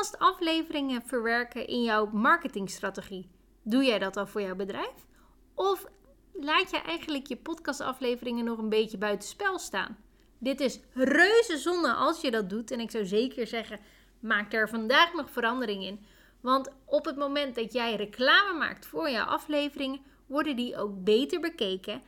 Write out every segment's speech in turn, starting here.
podcastafleveringen verwerken in jouw marketingstrategie. Doe jij dat al voor jouw bedrijf? Of laat je eigenlijk je podcastafleveringen nog een beetje buitenspel staan? Dit is reuze zonde als je dat doet. En ik zou zeker zeggen, maak er vandaag nog verandering in. Want op het moment dat jij reclame maakt voor jouw afleveringen, worden die ook beter bekeken.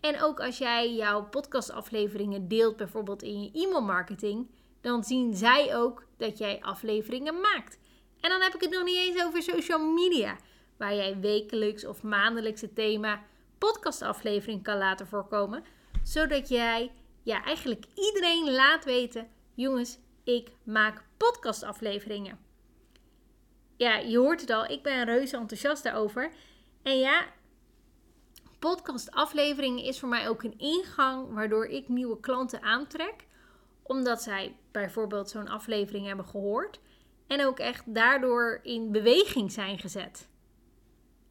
En ook als jij jouw podcastafleveringen deelt, bijvoorbeeld in je e-mailmarketing, dan zien zij ook dat jij afleveringen maakt. En dan heb ik het nog niet eens over social media, waar jij wekelijks of maandelijks het thema podcastaflevering kan laten voorkomen, zodat jij ja, eigenlijk iedereen laat weten: jongens, ik maak podcastafleveringen. Ja, je hoort het al, ik ben reuze enthousiast daarover. En ja, podcastafleveringen is voor mij ook een ingang waardoor ik nieuwe klanten aantrek, omdat zij bijvoorbeeld zo'n aflevering hebben gehoord en ook echt daardoor in beweging zijn gezet.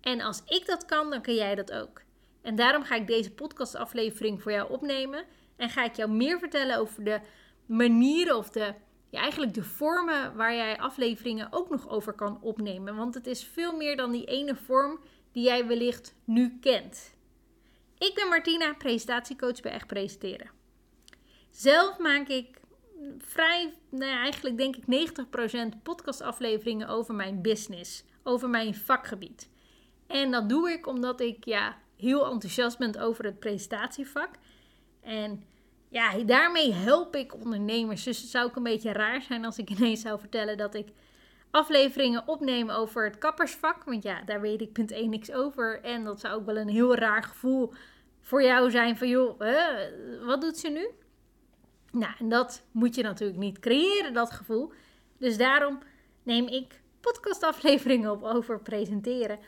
En als ik dat kan, dan kan jij dat ook. En daarom ga ik deze podcastaflevering voor jou opnemen en ga ik jou meer vertellen over de manieren of de, eigenlijk de vormen waar jij afleveringen ook nog over kan opnemen. Want het is veel meer dan die ene vorm die jij wellicht nu kent. Ik ben Martina, presentatiecoach bij Echt Presenteren. Zelf maak ik vrij, nou ja, eigenlijk denk ik 90% podcastafleveringen over mijn business, over mijn vakgebied. En dat doe ik omdat ik ja, heel enthousiast ben over het presentatievak. En ja, daarmee help ik ondernemers. Dus het zou ook een beetje raar zijn als ik ineens zou vertellen dat ik afleveringen opneem over het kappersvak. Want ja, daar weet ik punt 1 niks over. En dat zou ook wel een heel raar gevoel voor jou zijn van joh, wat doet ze nu? Nou, en dat moet je natuurlijk niet creëren, dat gevoel. Dus daarom neem ik podcastafleveringen op over presenteren.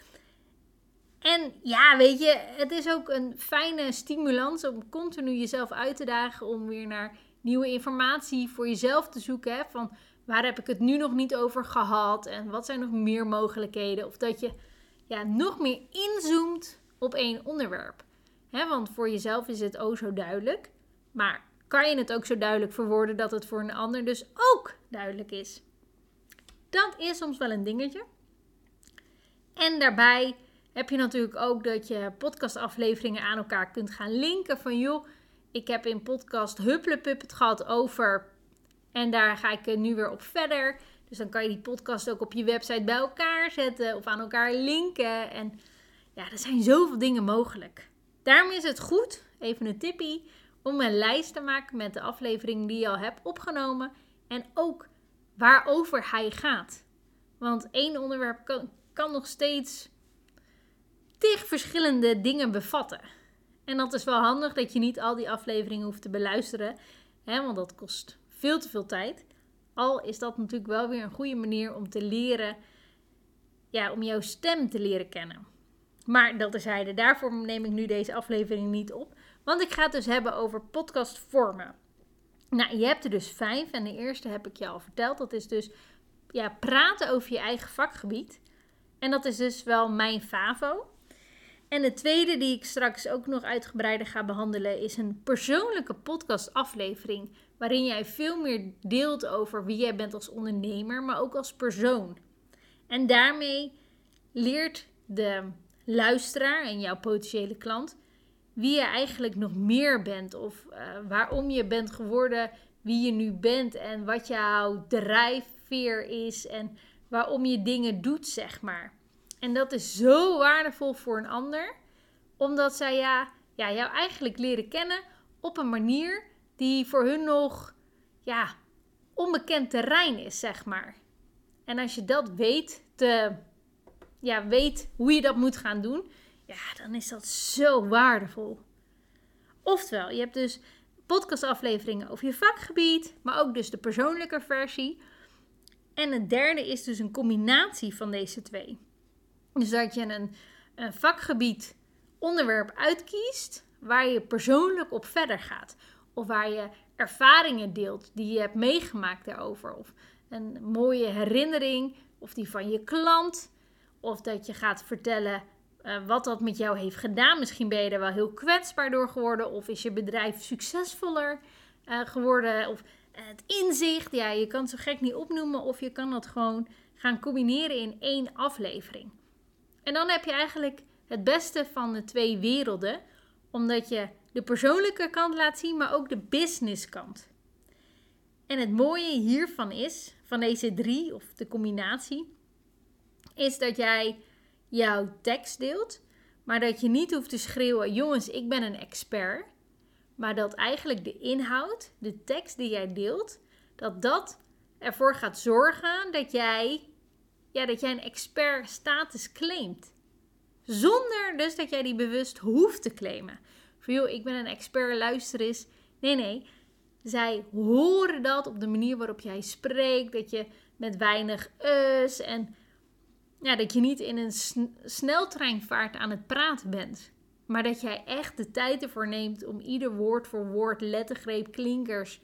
En ja, weet je, het is ook een fijne stimulans om continu jezelf uit te dagen om weer naar nieuwe informatie voor jezelf te zoeken. Hè? Van waar heb ik het nu nog niet over gehad en wat zijn nog meer mogelijkheden? Of dat je ja, nog meer inzoomt op één onderwerp. Hè? Want voor jezelf is het oh zo duidelijk. Maar kan je het ook zo duidelijk verwoorden dat het voor een ander dus ook duidelijk is? Dat is soms wel een dingetje. En daarbij heb je natuurlijk ook dat je podcastafleveringen aan elkaar kunt gaan linken. Van joh, ik heb in podcast Hupplepup het gehad over. En daar ga ik nu weer op verder. Dus dan kan je die podcast ook op je website bij elkaar zetten of aan elkaar linken. En ja, er zijn zoveel dingen mogelijk. Daarom is het goed, even een tippie, om een lijst te maken met de afleveringen die je al hebt opgenomen. En ook waarover hij gaat. Want één onderwerp kan, nog steeds tig verschillende dingen bevatten. En dat is wel handig dat je niet al die afleveringen hoeft te beluisteren, hè, want dat kost veel te veel tijd. Al is dat natuurlijk wel weer een goede manier om te leren, ja, om jouw stem te leren kennen. Maar dat terzijde, daarvoor neem ik nu deze aflevering niet op, want ik ga het dus hebben over podcastvormen. Nou, je hebt er dus vijf en de eerste heb ik je al verteld. Dat is dus ja, praten over je eigen vakgebied. En dat is dus wel mijn favo. En de tweede die ik straks ook nog uitgebreider ga behandelen is een persoonlijke podcastaflevering waarin jij veel meer deelt over wie jij bent als ondernemer, maar ook als persoon. En daarmee leert de luisteraar en jouw potentiële klant wie je eigenlijk nog meer bent of uh, waarom je bent geworden wie je nu bent en wat jouw drijfveer is en waarom je dingen doet, zeg maar. En dat is zo waardevol voor een ander, omdat zij ja, ja, jou eigenlijk leren kennen op een manier die voor hun nog ja, onbekend terrein is, zeg maar. En als je dat weet, te, ja, weet hoe je dat moet gaan doen, ja, dan is dat zo waardevol. Oftewel, je hebt dus podcastafleveringen over je vakgebied, maar ook dus de persoonlijke versie. En het derde is dus een combinatie van deze twee. Dus dat je een, een vakgebied onderwerp uitkiest waar je persoonlijk op verder gaat. Of waar je ervaringen deelt die je hebt meegemaakt daarover. Of een mooie herinnering, of die van je klant. Of dat je gaat vertellen uh, wat dat met jou heeft gedaan. Misschien ben je er wel heel kwetsbaar door geworden. Of is je bedrijf succesvoller uh, geworden. Of het inzicht. Ja, je kan het zo gek niet opnoemen of je kan dat gewoon gaan combineren in één aflevering. En dan heb je eigenlijk het beste van de twee werelden, omdat je de persoonlijke kant laat zien, maar ook de business kant. En het mooie hiervan is, van deze drie of de combinatie, is dat jij jouw tekst deelt, maar dat je niet hoeft te schreeuwen: jongens, ik ben een expert. Maar dat eigenlijk de inhoud, de tekst die jij deelt, dat dat ervoor gaat zorgen dat jij, ja, dat jij een expert status claimt. Zonder dus dat jij die bewust hoeft te claimen. Van ik ben een expert, luister eens. Nee, nee. Zij horen dat op de manier waarop jij spreekt. Dat je met weinig us en ja, dat je niet in een sneltreinvaart aan het praten bent. Maar dat jij echt de tijd ervoor neemt om ieder woord voor woord, lettergreep, klinkers,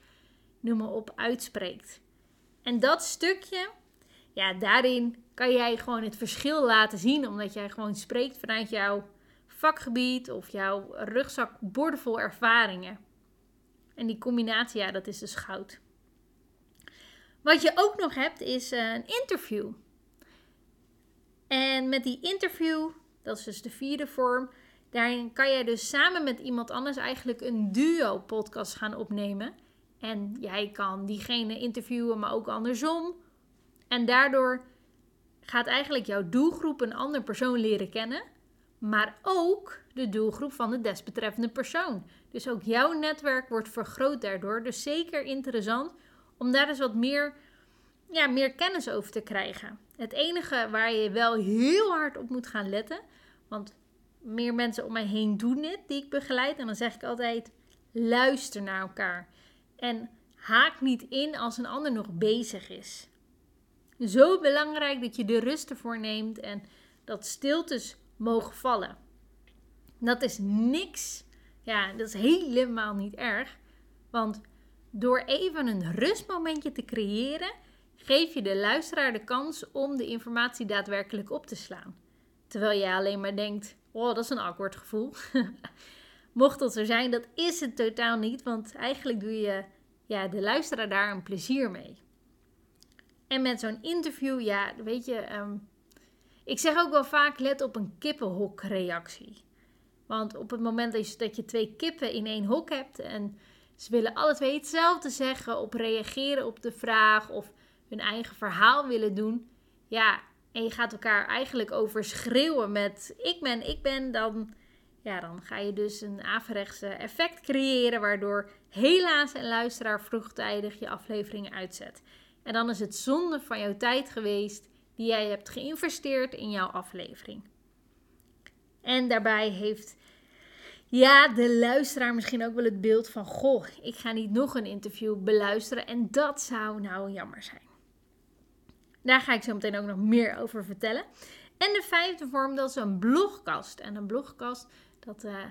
noem maar op, uitspreekt. En dat stukje, ja, daarin kan jij gewoon het verschil laten zien, omdat jij gewoon spreekt vanuit jouw vakgebied of jouw rugzak bordevol ervaringen. En die combinatie, ja, dat is dus goud. Wat je ook nog hebt, is eh, een interview. En met die interview, dat is dus de vierde vorm, daarin kan jij dus samen met iemand anders eigenlijk een duo-podcast gaan opnemen. En jij kan diegene interviewen, maar ook andersom. En daardoor gaat eigenlijk jouw doelgroep een andere persoon leren kennen, maar ook de doelgroep van de desbetreffende persoon. Dus ook jouw netwerk wordt vergroot daardoor. Dus zeker interessant om daar eens wat meer, ja, meer kennis over te krijgen. Het enige waar je wel heel hard op moet gaan letten, want meer mensen om mij heen doen dit, die ik begeleid. En dan zeg ik altijd: luister naar elkaar. En haak niet in als een ander nog bezig is. Zo belangrijk dat je de rust ervoor neemt en dat stiltes mogen vallen. Dat is niks. Ja, dat is helemaal niet erg. Want door even een rustmomentje te creëren, geef je de luisteraar de kans om de informatie daadwerkelijk op te slaan. Terwijl jij alleen maar denkt: oh, dat is een awkward gevoel. Mocht dat zo zijn, dat is het totaal niet, want eigenlijk doe je ja, de luisteraar daar een plezier mee. En met zo'n interview, ja, weet je, ehm, ik zeg ook wel vaak: let op een kippenhokreactie. Want op het moment dat je, twee kippen in één hok hebt en ze willen alle twee hetzelfde zeggen, op reageren op de vraag of hun eigen verhaal willen doen, ja, en je gaat elkaar eigenlijk overschreeuwen met ik ben, ik ben, dan, ja, dan ga je dus een averechtse effect creëren, waardoor helaas een luisteraar vroegtijdig je afleveringen uitzet. En dan is het zonde van jouw tijd geweest die jij hebt geïnvesteerd in jouw aflevering. En daarbij heeft ja, de luisteraar misschien ook wel het beeld van: Goh, ik ga niet nog een interview beluisteren. En dat zou nou jammer zijn. Daar ga ik zo meteen ook nog meer over vertellen. En de vijfde vorm, dat is een blogkast. En een blogkast, dat, uh,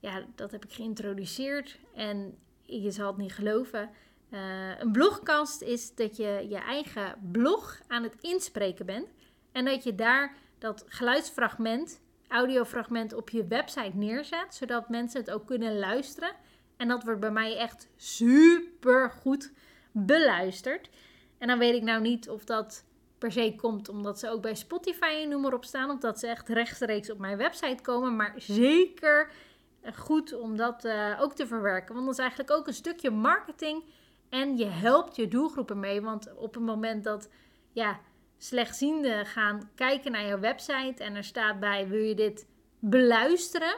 ja, dat heb ik geïntroduceerd. En je zal het niet geloven. Uh, een blogkast is dat je je eigen blog aan het inspreken bent. En dat je daar dat geluidsfragment, audiofragment op je website neerzet. Zodat mensen het ook kunnen luisteren. En dat wordt bij mij echt super goed beluisterd. En dan weet ik nou niet of dat per se komt omdat ze ook bij Spotify en noem maar op staan. Of dat ze echt rechtstreeks op mijn website komen. Maar zeker goed om dat uh, ook te verwerken. Want dat is eigenlijk ook een stukje marketing. En je helpt je doelgroepen mee. Want op het moment dat ja, slechtzienden gaan kijken naar jouw website. En er staat bij: wil je dit beluisteren?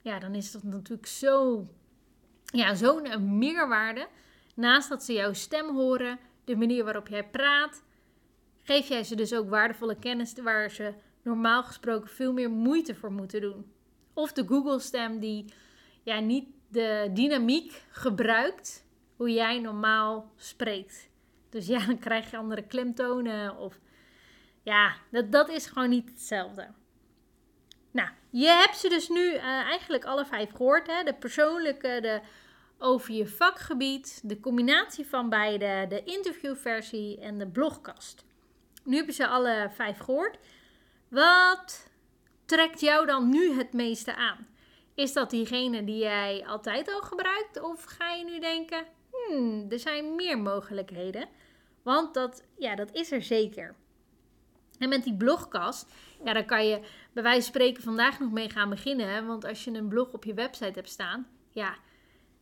Ja, dan is dat natuurlijk zo. Ja, zo'n meerwaarde. Naast dat ze jouw stem horen, de manier waarop jij praat, geef jij ze dus ook waardevolle kennis waar ze normaal gesproken veel meer moeite voor moeten doen. Of de Google-stem die ja, niet de dynamiek gebruikt hoe jij normaal spreekt. Dus ja, dan krijg je andere klemtonen of ja, dat, dat is gewoon niet hetzelfde. Nou, je hebt ze dus nu uh, eigenlijk alle vijf gehoord. Hè? De persoonlijke, de over je vakgebied, de combinatie van beide, de interviewversie en de blogkast. Nu heb je ze alle vijf gehoord. Wat trekt jou dan nu het meeste aan? Is dat diegene die jij altijd al gebruikt? Of ga je nu denken, hmm, er zijn meer mogelijkheden. Want dat, ja, dat is er zeker. En met die blogkast, ja, daar kan je bij wijze van spreken vandaag nog mee gaan beginnen. Want als je een blog op je website hebt staan, ja,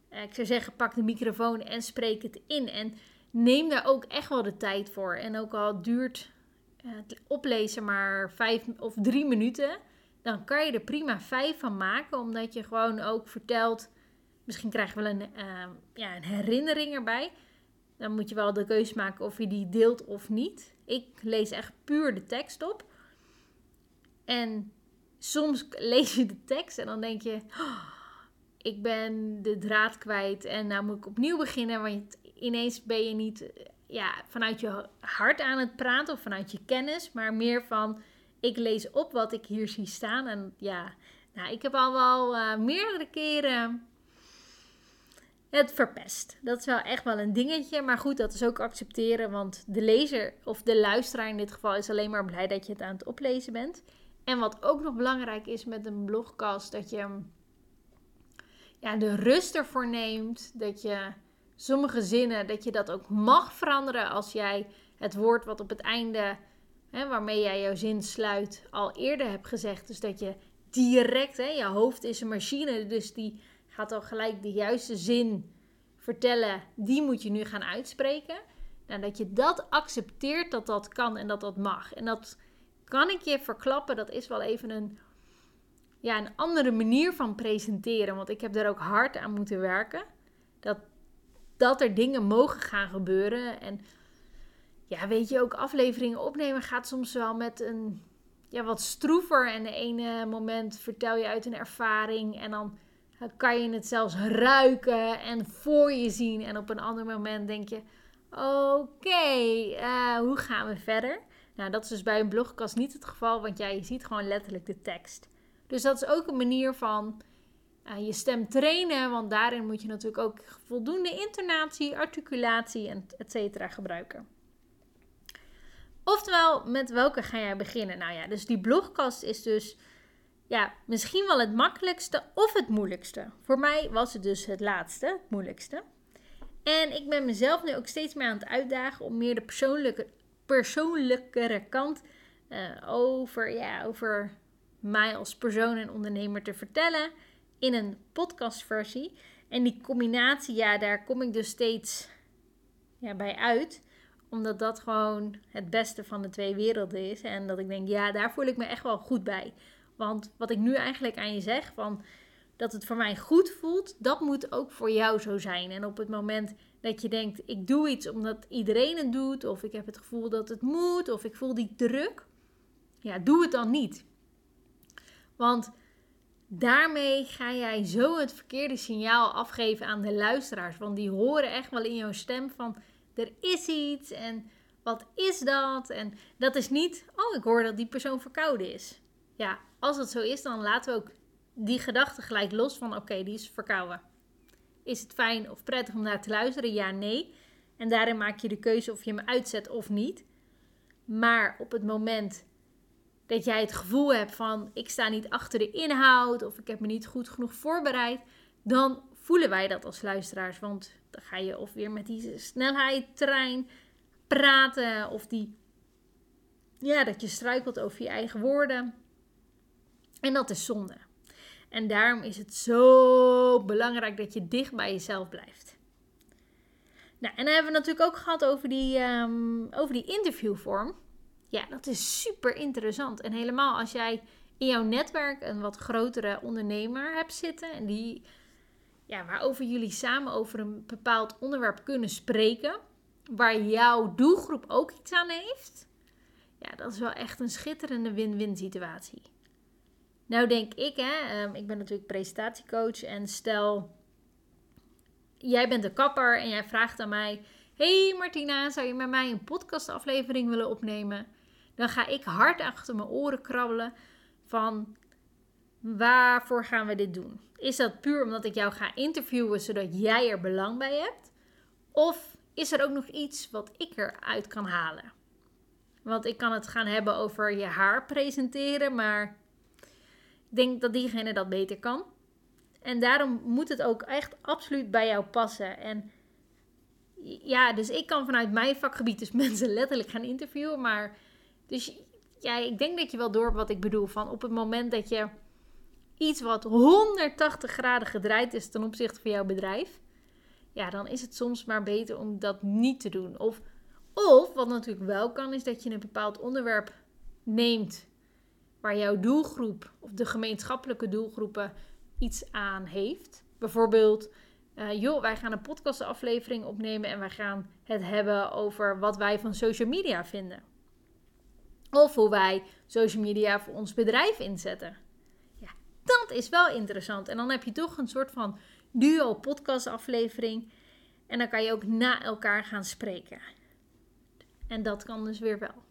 eh, ik zou zeggen, pak de microfoon en spreek het in. En neem daar ook echt wel de tijd voor. En ook al duurt uh, het oplezen maar vijf of drie minuten, dan kan je er prima vijf van maken. Omdat je gewoon ook vertelt, misschien krijg je wel een, uh, ja, een herinnering erbij. Dan moet je wel de keuze maken of je die deelt of niet. Ik lees echt puur de tekst op. En soms lees je de tekst en dan denk je, oh, ik ben de draad kwijt en nou moet ik opnieuw beginnen. Want ineens ben je niet ja, vanuit je hart aan het praten of vanuit je kennis, maar meer van ik lees op wat ik hier zie staan. En ja, nou, ik heb al wel uh, meerdere keren het verpest. Dat is wel echt wel een dingetje. Maar goed, dat is ook accepteren. Want de lezer of de luisteraar in dit geval is alleen maar blij dat je het aan het oplezen bent. En wat ook nog belangrijk is met een blogcast, dat je ja, de rust ervoor neemt. Dat je sommige zinnen, dat je dat ook mag veranderen als jij het woord wat op het einde, hè, waarmee jij jouw zin sluit, al eerder hebt gezegd. Dus dat je direct, hè, je hoofd is een machine, dus die gaat al gelijk de juiste zin vertellen. Die moet je nu gaan uitspreken. Nou, dat je dat accepteert dat dat kan en dat dat mag. En dat kan ik je verklappen, dat is wel even een, ja, een andere manier van presenteren. Want ik heb daar ook hard aan moeten werken. Dat, dat er dingen mogen gaan gebeuren. En ja, weet je, ook afleveringen opnemen gaat soms wel met een ja, wat stroever. En de ene moment vertel je uit een ervaring en dan kan je het zelfs ruiken en voor je zien. En op een ander moment denk je: oké, eh, hoe gaan we verder? Nou, dat is dus bij een blogkast niet het geval, want jij ziet gewoon letterlijk de tekst. Dus dat is ook een manier van je stem trainen, want daarin moet je natuurlijk ook voldoende intonatie, articulatie en et cetera gebruiken. Oftewel, met welke ga jij beginnen? Nou ja, dus die blogkast is dus ja, misschien wel het makkelijkste of het moeilijkste. Voor mij was het dus het laatste, het moeilijkste. En ik ben mezelf nu ook steeds meer aan het uitdagen om meer de persoonlijke, persoonlijkere kant uh, over, ja, over mij als persoon en ondernemer te vertellen in een podcastversie. En die combinatie, ja, daar kom ik dus steeds ja, bij uit. Omdat dat gewoon het beste van de twee werelden is. En dat ik denk, ja, daar voel ik me echt wel goed bij. Want wat ik nu eigenlijk aan je zeg, van dat het voor mij goed voelt, dat moet ook voor jou zo zijn. En op het moment dat je denkt, ik doe iets omdat iedereen het doet, of ik heb het gevoel dat het moet, of ik voel die druk, ja, doe het dan niet. Want daarmee ga jij zo het verkeerde signaal afgeven aan de luisteraars. Want die horen echt wel in jouw stem van, er is iets en wat is dat? En dat is niet, oh, ik hoor dat die persoon verkouden is. Ja, als dat zo is, dan laten we ook die gedachte gelijk los van oké, die is verkouden. Is het fijn of prettig om naar te luisteren? Ja, nee. En daarin maak je de keuze of je hem uitzet of niet. Maar op het moment dat jij het gevoel hebt van ik sta niet achter de inhoud of ik heb me niet goed genoeg voorbereid, dan voelen wij dat als luisteraars. Want dan ga je of weer met die snelheidtrein praten of die ja, dat je struikelt over je eigen woorden. En dat is zonde. En daarom is het zo belangrijk dat je dicht bij jezelf blijft. Nou, en dan hebben we natuurlijk ook gehad over die, um, over die interviewvorm. Ja, dat is super interessant. En helemaal als jij in jouw netwerk een wat grotere ondernemer hebt zitten. En die, ja, waarover jullie samen over een bepaald onderwerp kunnen spreken. Waar jouw doelgroep ook iets aan heeft. Ja, dat is wel echt een schitterende win-win situatie. Nou denk ik, hè, ehm, ik ben natuurlijk presentatiecoach en stel, jij bent de kapper en jij vraagt aan mij, hey Martina, zou je met mij een podcastaflevering willen opnemen? Dan ga ik hard achter mijn oren krabbelen van, waarvoor gaan we dit doen? Is dat puur omdat ik jou ga interviewen zodat jij er belang bij hebt? Of is er ook nog iets wat ik eruit kan halen? Want ik kan het gaan hebben over je haar presenteren, maar ik denk dat diegene dat beter kan. En daarom moet het ook echt absoluut bij jou passen. En ja, dus ik kan vanuit mijn vakgebied dus mensen letterlijk gaan interviewen. Maar dus ja, ik denk dat je wel door wat ik bedoel. Van op het moment dat je iets wat 180 graden gedraaid is ten opzichte van jouw bedrijf. Ja, dan is het soms maar beter om dat niet te doen. Of, of wat natuurlijk wel kan, is dat je een bepaald onderwerp neemt waar jouw doelgroep of de gemeenschappelijke doelgroepen iets aan heeft. Bijvoorbeeld, uh, joh, wij gaan een podcastaflevering opnemen en wij gaan het hebben over wat wij van social media vinden. Of hoe wij social media voor ons bedrijf inzetten. Ja, dat is wel interessant. En dan heb je toch een soort van duo podcastaflevering. En dan kan je ook na elkaar gaan spreken. En dat kan dus weer wel.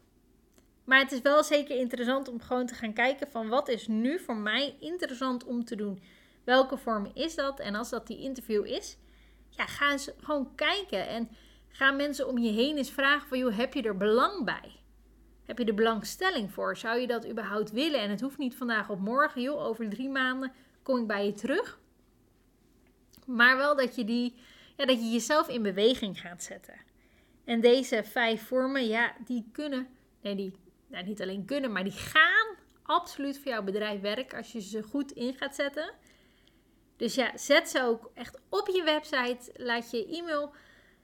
Maar het is wel zeker interessant om gewoon te gaan kijken van wat is nu voor mij interessant om te doen. Welke vorm is dat? En als dat die interview is, ja, ga eens gewoon kijken. En ga mensen om je heen eens vragen van, joh, heb je er belang bij? Heb je er belangstelling voor? Zou je dat überhaupt willen? En het hoeft niet vandaag op morgen, joh, over drie maanden kom ik bij je terug. Maar wel dat je, die, ja, dat je jezelf in beweging gaat zetten. En deze vijf vormen, ja, die kunnen, nee, die nou, niet alleen kunnen, maar die gaan absoluut voor jouw bedrijf werken als je ze goed in gaat zetten. Dus ja, zet ze ook echt op je website. Laat je e-mail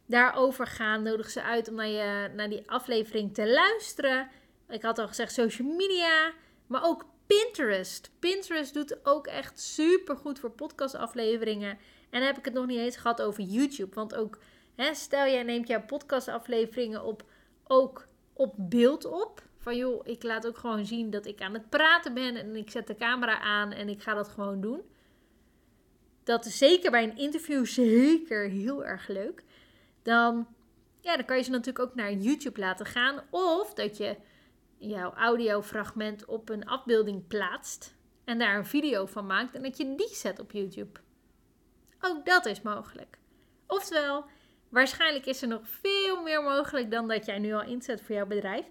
daarover gaan. Nodig ze uit om naar, je, naar die aflevering te luisteren. Ik had al gezegd social media, maar ook Pinterest. Pinterest doet ook echt super goed voor podcastafleveringen. En dan heb ik het nog niet eens gehad over YouTube. Want ook, hè, stel jij neemt jouw podcastafleveringen op, ook op beeld op. Van joh, ik laat ook gewoon zien dat ik aan het praten ben en ik zet de camera aan en ik ga dat gewoon doen. Dat is zeker bij een interview zeker heel erg leuk. Dan, ja, dan kan je ze natuurlijk ook naar YouTube laten gaan. Of dat je jouw audiofragment op een afbeelding plaatst en daar een video van maakt en dat je die zet op YouTube. Ook dat is mogelijk. Oftewel, waarschijnlijk is er nog veel meer mogelijk dan dat jij nu al inzet voor jouw bedrijf.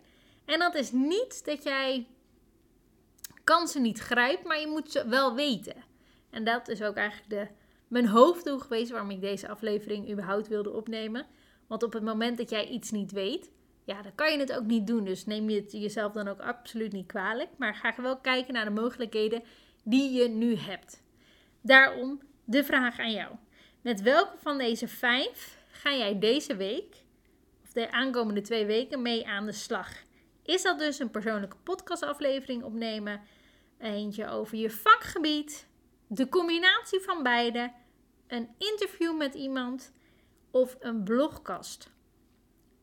En dat is niet dat jij kansen niet grijpt, maar je moet ze wel weten. En dat is ook eigenlijk de, mijn hoofddoel geweest waarom ik deze aflevering überhaupt wilde opnemen. Want op het moment dat jij iets niet weet, ja, dan kan je het ook niet doen. Dus neem je het jezelf dan ook absoluut niet kwalijk. Maar ga wel kijken naar de mogelijkheden die je nu hebt. Daarom de vraag aan jou. Met welke van deze vijf ga jij deze week, of de aankomende twee weken, mee aan de slag? Is dat dus een persoonlijke podcastaflevering opnemen? Eentje over je vakgebied? De combinatie van beide? Een interview met iemand? Of een blogcast?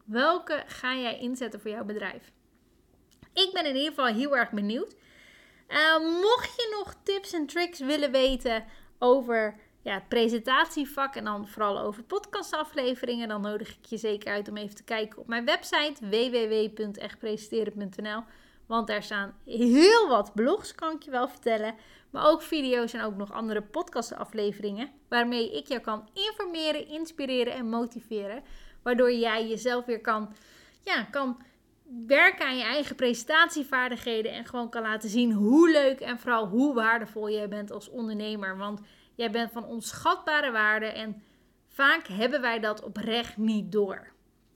Welke ga jij inzetten voor jouw bedrijf? Ik ben in ieder geval heel erg benieuwd. Uh, mocht je nog tips en tricks willen weten over ja, het presentatievak en dan vooral over podcastafleveringen, dan nodig ik je zeker uit om even te kijken op mijn website www.echtpresenteren.nl. Want daar staan heel wat blogs, kan ik je wel vertellen. Maar ook video's en ook nog andere podcastafleveringen. Waarmee ik jou kan informeren, inspireren en motiveren. Waardoor jij jezelf weer kan, ja, kan werken aan je eigen presentatievaardigheden. En gewoon kan laten zien hoe leuk en vooral hoe waardevol jij bent als ondernemer. Want Jij bent van onschatbare waarde en vaak hebben wij dat oprecht niet door.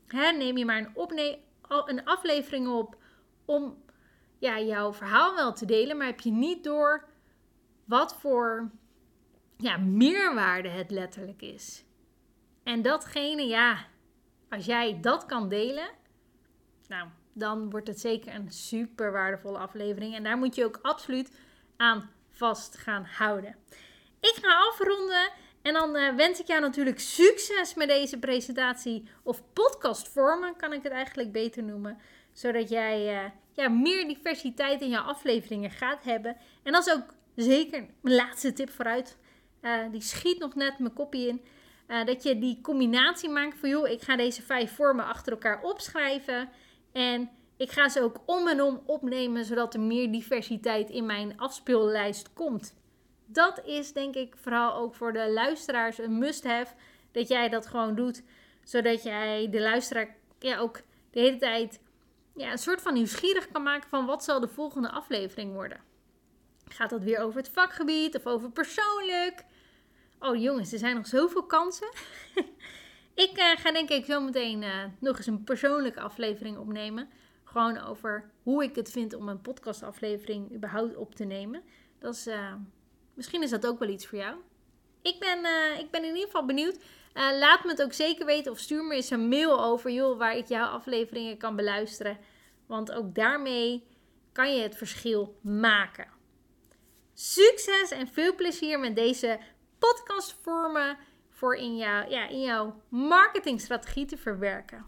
Hè, neem je maar een, een aflevering op om ja, jouw verhaal wel te delen, maar heb je niet door wat voor ja, meerwaarde het letterlijk is. En datgene, ja, als jij dat kan delen, nou, dan wordt het zeker een super waardevolle aflevering. En daar moet je ook absoluut aan vast gaan houden. Ik ga afronden. En dan uh, wens ik jou natuurlijk succes met deze presentatie. Of podcastvormen kan ik het eigenlijk beter noemen. Zodat jij uh, ja, meer diversiteit in je afleveringen gaat hebben. En dat is ook zeker mijn laatste tip vooruit. Uh, die schiet nog net mijn kopie in. dat je die combinatie maakt van joh, ik ga deze vijf vormen achter elkaar opschrijven. En ik ga ze ook om en om opnemen, zodat er meer diversiteit in mijn afspeellijst komt dat is denk ik vooral ook voor de luisteraars een must-have. Dat jij dat gewoon doet. Zodat jij de luisteraar ja, ook de hele tijd ja, een soort van nieuwsgierig kan maken van wat zal de volgende aflevering worden. Gaat dat weer over het vakgebied of over persoonlijk? Oh jongens, er zijn nog zoveel kansen. Ik uh, ga denk ik zo meteen uh, nog eens een persoonlijke aflevering opnemen. Gewoon over hoe ik het vind om een podcastaflevering überhaupt op te nemen. Dat is, uh, misschien is dat ook wel iets voor jou. Ik ben, ik ben in ieder geval benieuwd. laat me het ook zeker weten of stuur me eens een mail over joh, waar ik jouw afleveringen kan beluisteren. Want ook daarmee kan je het verschil maken. Succes en veel plezier met deze podcastvormen voor in, jou, ja, in jouw marketingstrategie te verwerken.